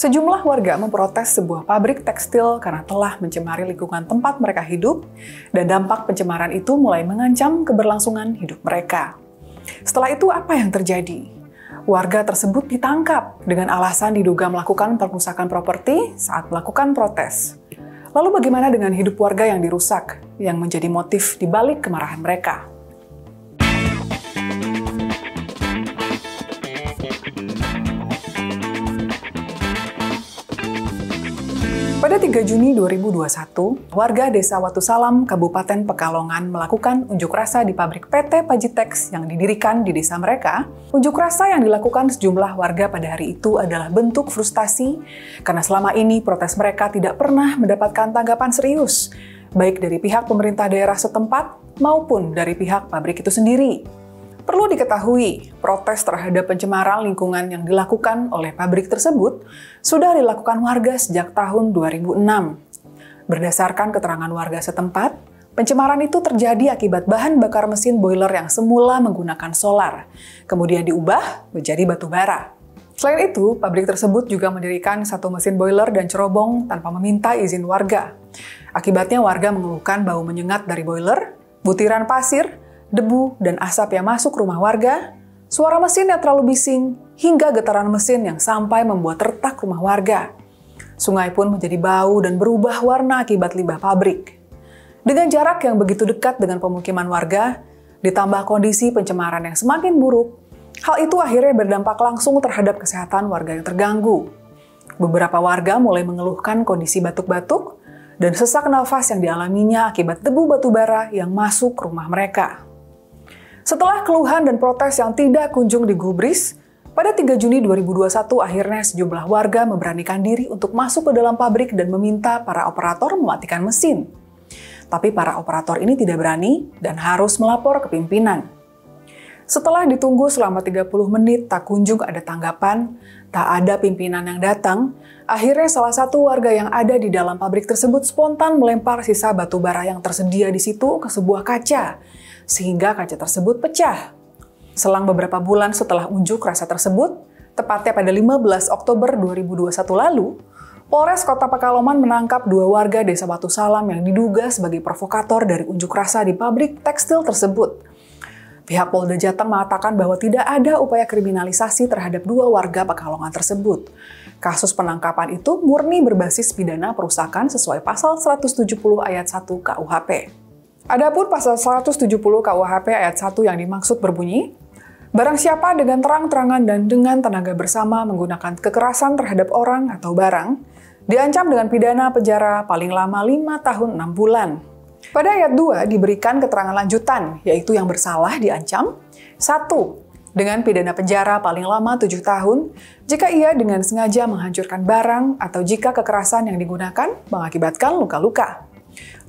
Sejumlah warga memprotes sebuah pabrik tekstil karena telah mencemari lingkungan tempat mereka hidup, dan dampak pencemaran itu mulai mengancam keberlangsungan hidup mereka. Setelah itu, apa yang terjadi? Warga tersebut ditangkap dengan alasan diduga melakukan perusakan properti saat melakukan protes. Lalu, bagaimana dengan hidup warga yang dirusak, yang menjadi motif di balik kemarahan mereka? Pada 3 Juni 2021, warga Desa Watu Salam, Kabupaten Pekalongan melakukan unjuk rasa di pabrik PT Pajitex yang didirikan di desa mereka. Unjuk rasa yang dilakukan sejumlah warga pada hari itu adalah bentuk frustasi karena selama ini protes mereka tidak pernah mendapatkan tanggapan serius, baik dari pihak pemerintah daerah setempat maupun dari pihak pabrik itu sendiri. Perlu diketahui, protes terhadap pencemaran lingkungan yang dilakukan oleh pabrik tersebut sudah dilakukan warga sejak tahun 2006. Berdasarkan keterangan warga setempat, pencemaran itu terjadi akibat bahan bakar mesin boiler yang semula menggunakan solar, kemudian diubah menjadi batu bara. Selain itu, pabrik tersebut juga mendirikan satu mesin boiler dan cerobong tanpa meminta izin warga. Akibatnya warga mengeluhkan bau menyengat dari boiler, butiran pasir, debu, dan asap yang masuk rumah warga, suara mesin yang terlalu bising, hingga getaran mesin yang sampai membuat retak rumah warga. Sungai pun menjadi bau dan berubah warna akibat limbah pabrik. Dengan jarak yang begitu dekat dengan pemukiman warga, ditambah kondisi pencemaran yang semakin buruk, hal itu akhirnya berdampak langsung terhadap kesehatan warga yang terganggu. Beberapa warga mulai mengeluhkan kondisi batuk-batuk dan sesak nafas yang dialaminya akibat debu batu bara yang masuk rumah mereka. Setelah keluhan dan protes yang tidak kunjung digubris, pada 3 Juni 2021 akhirnya sejumlah warga memberanikan diri untuk masuk ke dalam pabrik dan meminta para operator mematikan mesin. Tapi para operator ini tidak berani dan harus melapor ke pimpinan. Setelah ditunggu selama 30 menit tak kunjung ada tanggapan, tak ada pimpinan yang datang, akhirnya salah satu warga yang ada di dalam pabrik tersebut spontan melempar sisa batu bara yang tersedia di situ ke sebuah kaca sehingga kaca tersebut pecah. Selang beberapa bulan setelah unjuk rasa tersebut, tepatnya pada 15 Oktober 2021 lalu, Polres Kota Pekalongan menangkap dua warga Desa Batu Salam yang diduga sebagai provokator dari unjuk rasa di pabrik tekstil tersebut. Pihak Polda Jateng mengatakan bahwa tidak ada upaya kriminalisasi terhadap dua warga Pekalongan tersebut. Kasus penangkapan itu murni berbasis pidana perusakan sesuai pasal 170 ayat 1 KUHP. Adapun pasal 170 KUHP ayat 1 yang dimaksud berbunyi, Barang siapa dengan terang-terangan dan dengan tenaga bersama menggunakan kekerasan terhadap orang atau barang, diancam dengan pidana penjara paling lama 5 tahun 6 bulan. Pada ayat 2 diberikan keterangan lanjutan, yaitu yang bersalah diancam 1 dengan pidana penjara paling lama 7 tahun jika ia dengan sengaja menghancurkan barang atau jika kekerasan yang digunakan mengakibatkan luka-luka.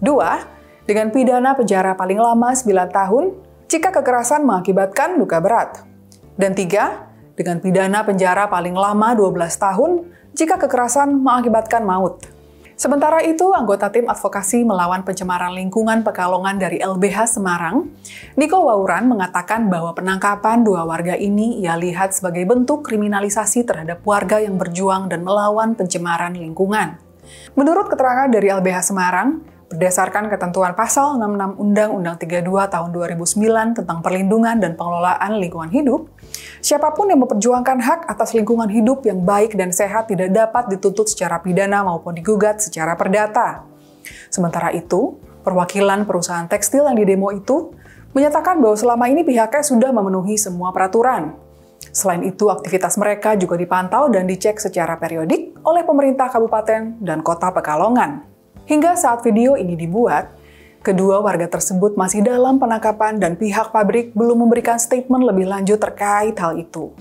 2 dengan pidana penjara paling lama 9 tahun jika kekerasan mengakibatkan luka berat. Dan tiga, dengan pidana penjara paling lama 12 tahun jika kekerasan mengakibatkan maut. Sementara itu, anggota tim advokasi melawan pencemaran lingkungan Pekalongan dari LBH Semarang, Niko Wauran mengatakan bahwa penangkapan dua warga ini ia lihat sebagai bentuk kriminalisasi terhadap warga yang berjuang dan melawan pencemaran lingkungan. Menurut keterangan dari LBH Semarang, Berdasarkan ketentuan pasal 66 Undang-Undang 32 tahun 2009 tentang perlindungan dan pengelolaan lingkungan hidup, siapa pun yang memperjuangkan hak atas lingkungan hidup yang baik dan sehat tidak dapat dituntut secara pidana maupun digugat secara perdata. Sementara itu, perwakilan perusahaan tekstil yang didemo itu menyatakan bahwa selama ini pihaknya sudah memenuhi semua peraturan. Selain itu, aktivitas mereka juga dipantau dan dicek secara periodik oleh pemerintah kabupaten dan kota Pekalongan. Hingga saat video ini dibuat, kedua warga tersebut masih dalam penangkapan dan pihak pabrik belum memberikan statement lebih lanjut terkait hal itu.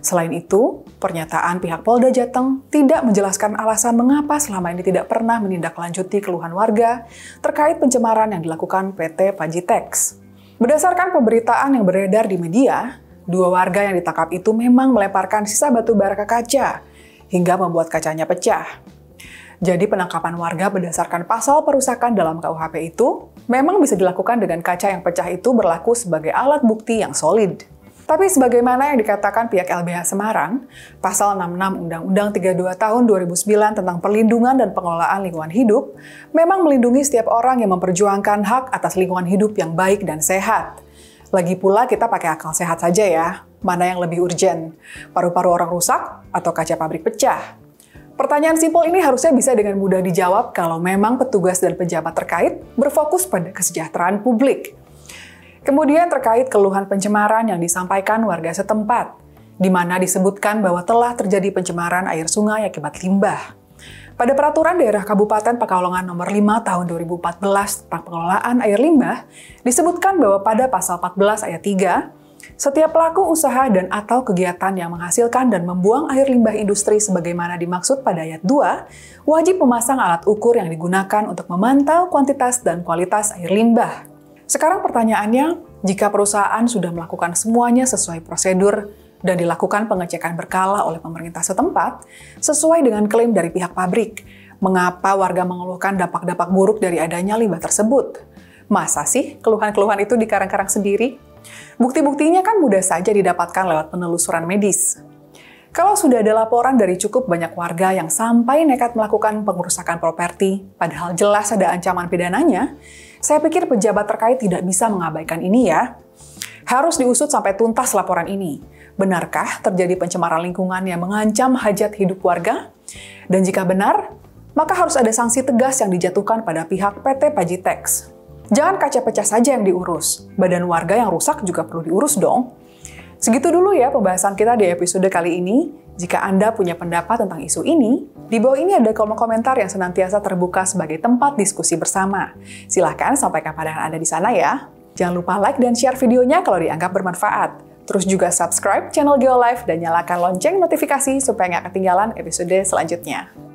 Selain itu, pernyataan pihak Polda Jateng tidak menjelaskan alasan mengapa selama ini tidak pernah menindaklanjuti keluhan warga terkait pencemaran yang dilakukan PT Pajitex. Berdasarkan pemberitaan yang beredar di media, dua warga yang ditangkap itu memang melemparkan sisa batu bara ke kaca hingga membuat kacanya pecah. Jadi penangkapan warga berdasarkan pasal perusakan dalam KUHP itu memang bisa dilakukan dengan kaca yang pecah itu berlaku sebagai alat bukti yang solid. Tapi sebagaimana yang dikatakan pihak LBH Semarang, pasal 66 Undang-Undang 32 tahun 2009 tentang perlindungan dan pengelolaan lingkungan hidup, memang melindungi setiap orang yang memperjuangkan hak atas lingkungan hidup yang baik dan sehat. Lagi pula kita pakai akal sehat saja ya, mana yang lebih urgent, paru-paru orang rusak atau kaca pabrik pecah. Pertanyaan simpel ini harusnya bisa dengan mudah dijawab kalau memang petugas dan pejabat terkait berfokus pada kesejahteraan publik. Kemudian terkait keluhan pencemaran yang disampaikan warga setempat, di mana disebutkan bahwa telah terjadi pencemaran air sungai akibat limbah. Pada peraturan daerah Kabupaten Pekalongan nomor 5 tahun 2014 tentang pengelolaan air limbah, disebutkan bahwa pada pasal 14 ayat 3, setiap pelaku usaha dan atau kegiatan yang menghasilkan dan membuang air limbah industri sebagaimana dimaksud pada ayat 2, wajib memasang alat ukur yang digunakan untuk memantau kuantitas dan kualitas air limbah. Sekarang pertanyaannya, jika perusahaan sudah melakukan semuanya sesuai prosedur dan dilakukan pengecekan berkala oleh pemerintah setempat, sesuai dengan klaim dari pihak pabrik, mengapa warga mengeluhkan dampak-dampak buruk dari adanya limbah tersebut? Masa sih keluhan-keluhan itu dikarang-karang sendiri? Bukti-buktinya kan mudah saja didapatkan lewat penelusuran medis. Kalau sudah ada laporan dari cukup banyak warga yang sampai nekat melakukan pengerusakan properti, padahal jelas ada ancaman pidananya, saya pikir pejabat terkait tidak bisa mengabaikan ini ya. Harus diusut sampai tuntas laporan ini. Benarkah terjadi pencemaran lingkungan yang mengancam hajat hidup warga? Dan jika benar, maka harus ada sanksi tegas yang dijatuhkan pada pihak PT Pajitex. Jangan kaca pecah saja yang diurus, badan warga yang rusak juga perlu diurus dong. Segitu dulu ya pembahasan kita di episode kali ini. Jika Anda punya pendapat tentang isu ini, di bawah ini ada kolom komentar yang senantiasa terbuka sebagai tempat diskusi bersama. Silahkan sampaikan pandangan Anda di sana ya. Jangan lupa like dan share videonya kalau dianggap bermanfaat. Terus juga subscribe channel GeoLife dan nyalakan lonceng notifikasi supaya nggak ketinggalan episode selanjutnya.